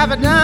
have it now.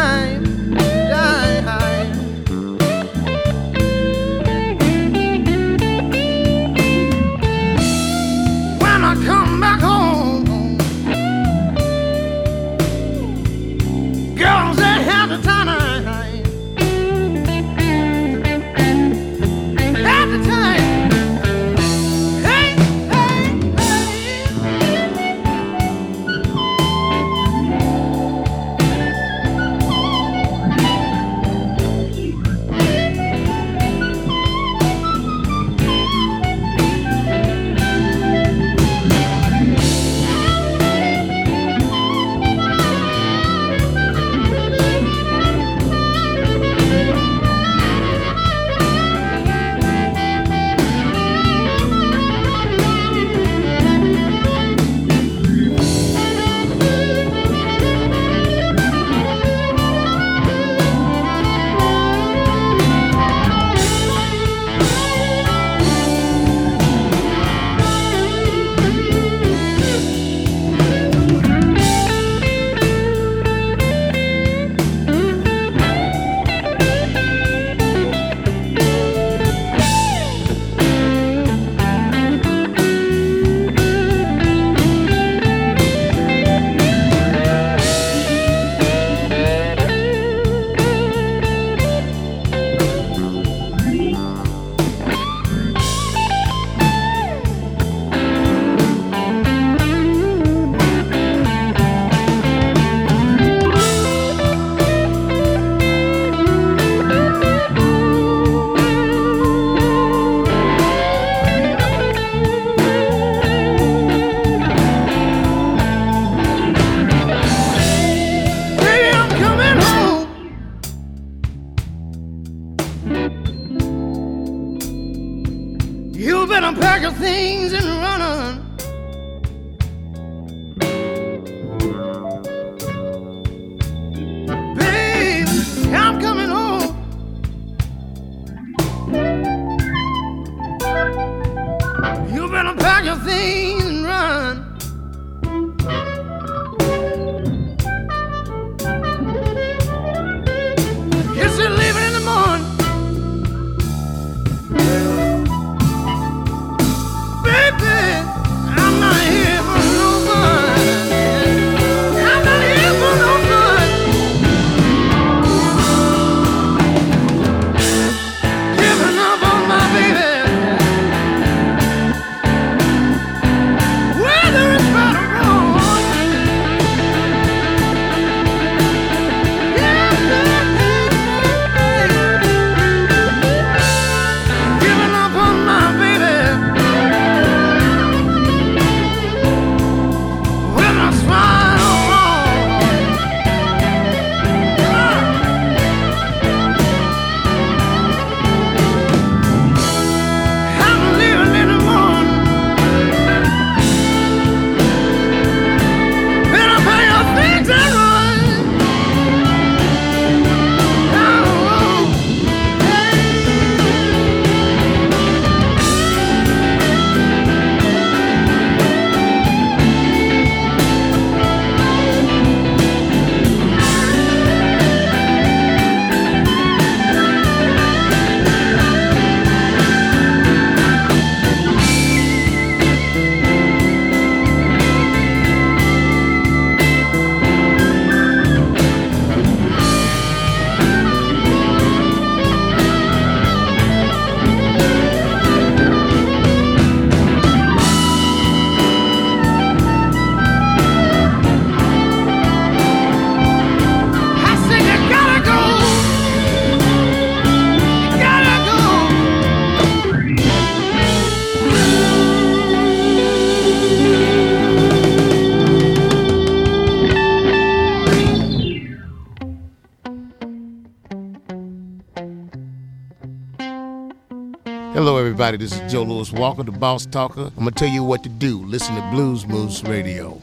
Everybody? This is Joe Louis Walker, the boss talker. I'm gonna tell you what to do. Listen to Blues Moose Radio.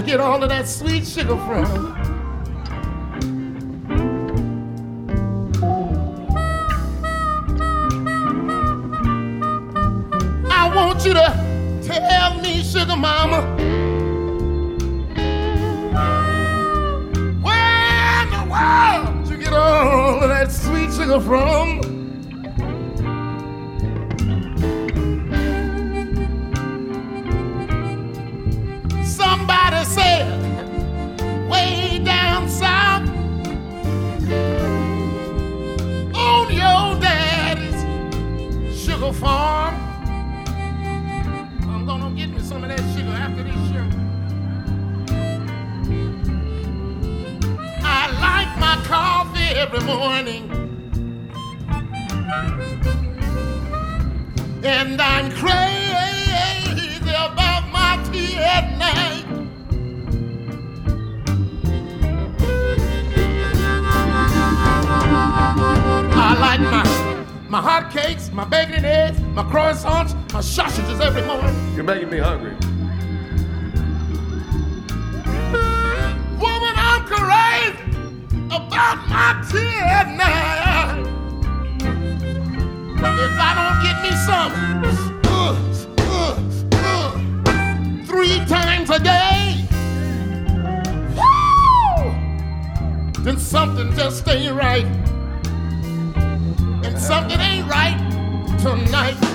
You get all of that sweet sugar from? I want you to tell me, sugar mama. Where in the world did you get all of that sweet sugar from? About my tea at night. If I don't get me some uh, uh, uh, three times a day, woo, then something just ain't right. And something ain't right tonight.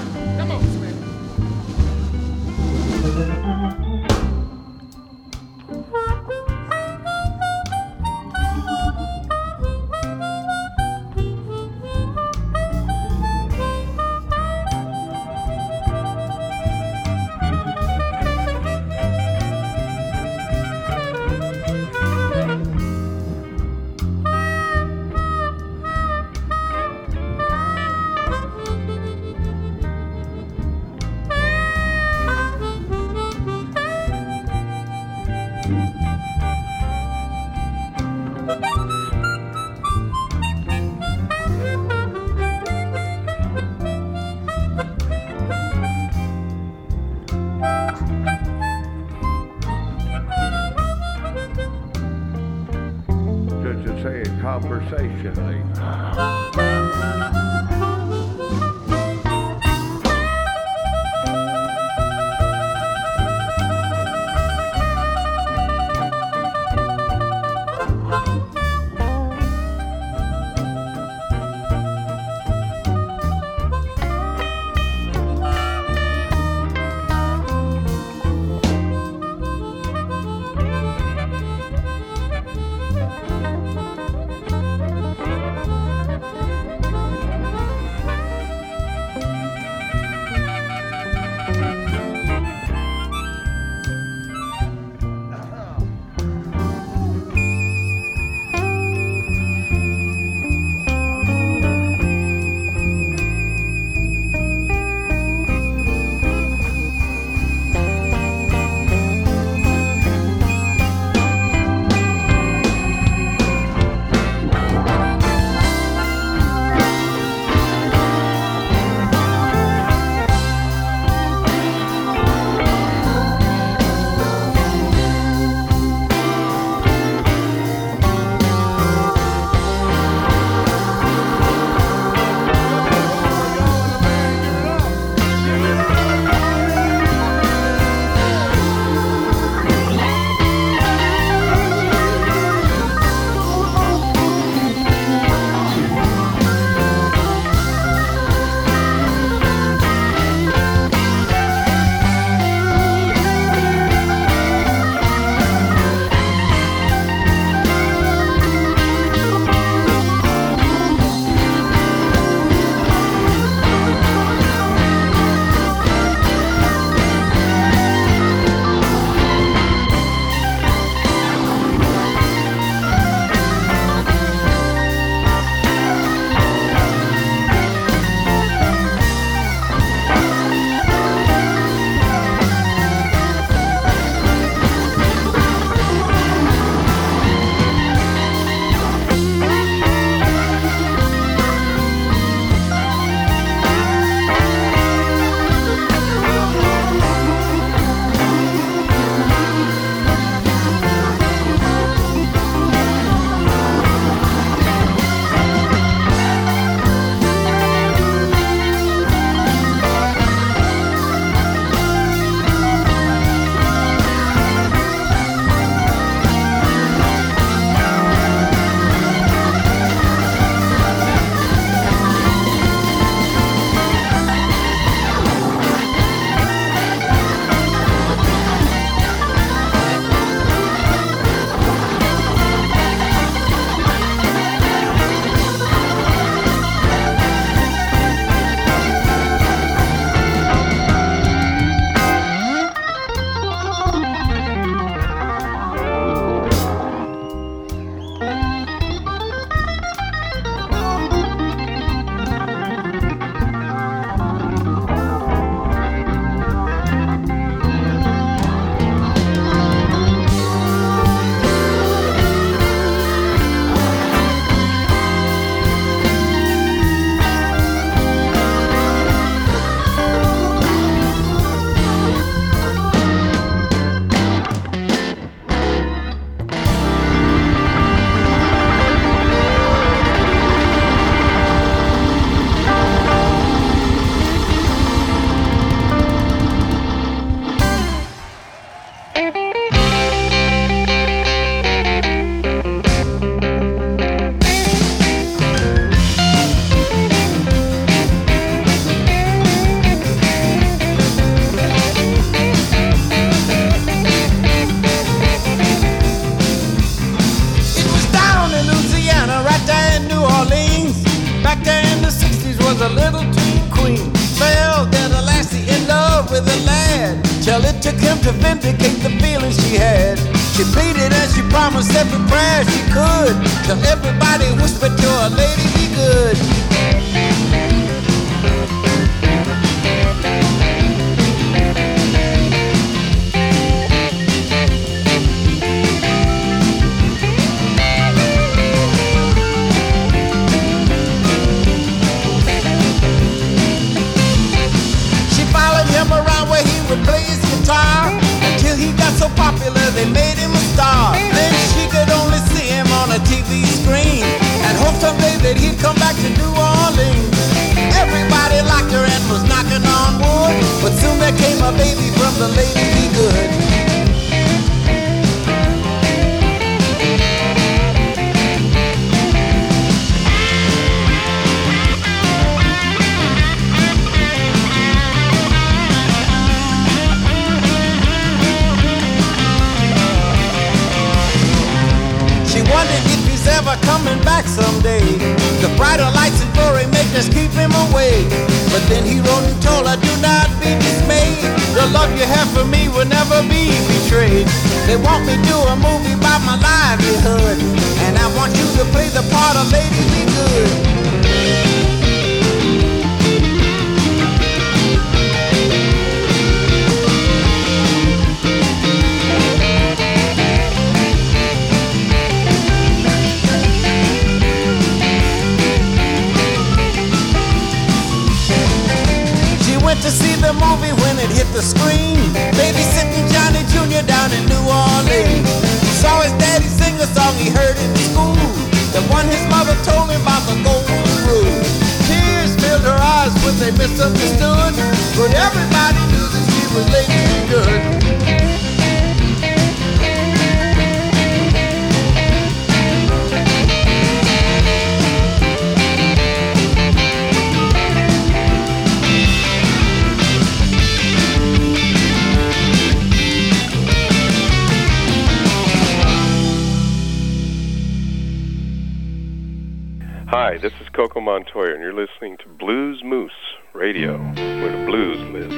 A little teen queen. Fell dead lassie in love with a lad. Till it took him to vindicate the feelings she had. She pleaded and she promised every prayer she could. Till everybody whispered to her, lady, be good. And someday that he'd come back to New Orleans. Everybody liked her and was knocking on wood, but soon there came a baby from the lady be good. Ever coming back someday. The brighter lights and glory make us keep him away. But then he wrote and told her, do not be dismayed. The love you have for me will never be betrayed. They want me to do a movie about my livelihood. And I want you to play the part of Lady Be Good. To see the movie when it hit the screen. Babysitting Johnny Jr. down in New Orleans. He saw his daddy sing a song he heard in school. The one his mother told him about the golden rule. Tears filled her eyes when they misunderstood. But everybody knew that she was lady good. Hi, this is Coco Montoya, and you're listening to Blues Moose Radio, where the blues lives.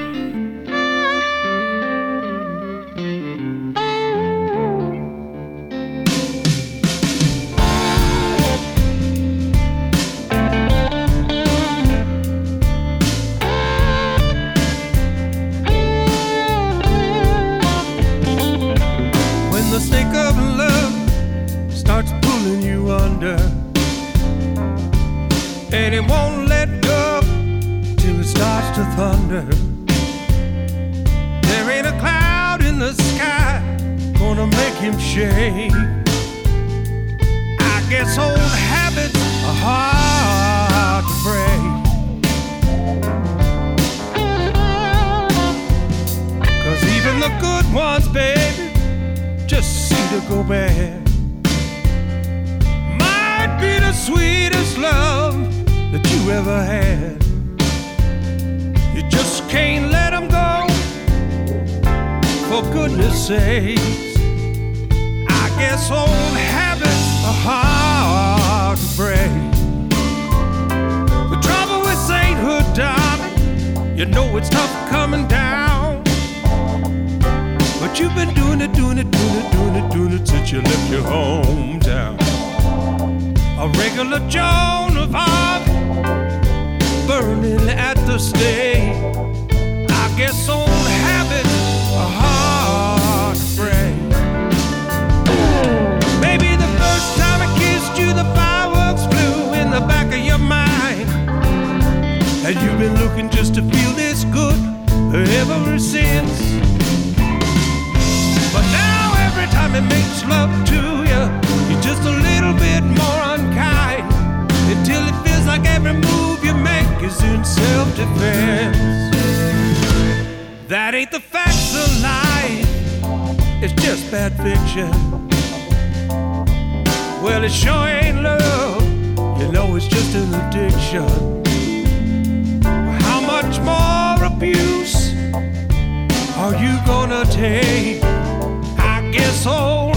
When the snake of love starts pulling you under, and it won't let go till it starts to thunder. There ain't a cloud in the sky gonna make him shake. I guess old habits are hard to break. Cause even the good ones, baby, just seem to go bad. Might be the sweetest love that you ever had. You just can't let them go, for goodness sakes. I guess old habits are hard to break. The trouble with sainthood, darling, you know it's tough coming down. But you've been doing it, doing it, doing it, doing it, doing it since you left your hometown. A regular Joan of Arc, burning at the stake. I guess old habits are hard to break. Maybe the first time I kissed you, the fireworks flew in the back of your mind. And you've been looking just to feel this good ever since. But now every time it makes love to you, you're just a little bit more unkind. Until it like every move you make is in self-defense. That ain't the facts of life. It's just bad fiction. Well, it sure ain't love. You know it's just an addiction. How much more abuse are you gonna take? I guess old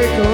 take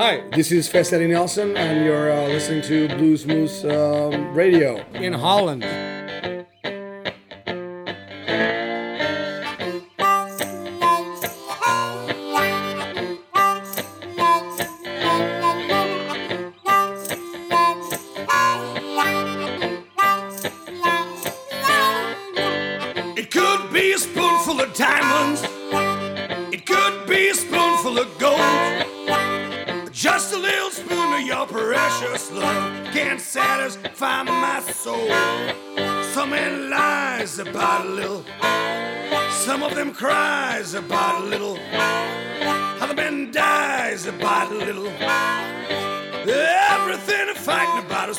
Hi, this is Fast Eddie Nelson, and you're uh, listening to Blues Moose um, Radio in Holland. of them cries about a little, how the man dies about a little. Everything they're fighting about is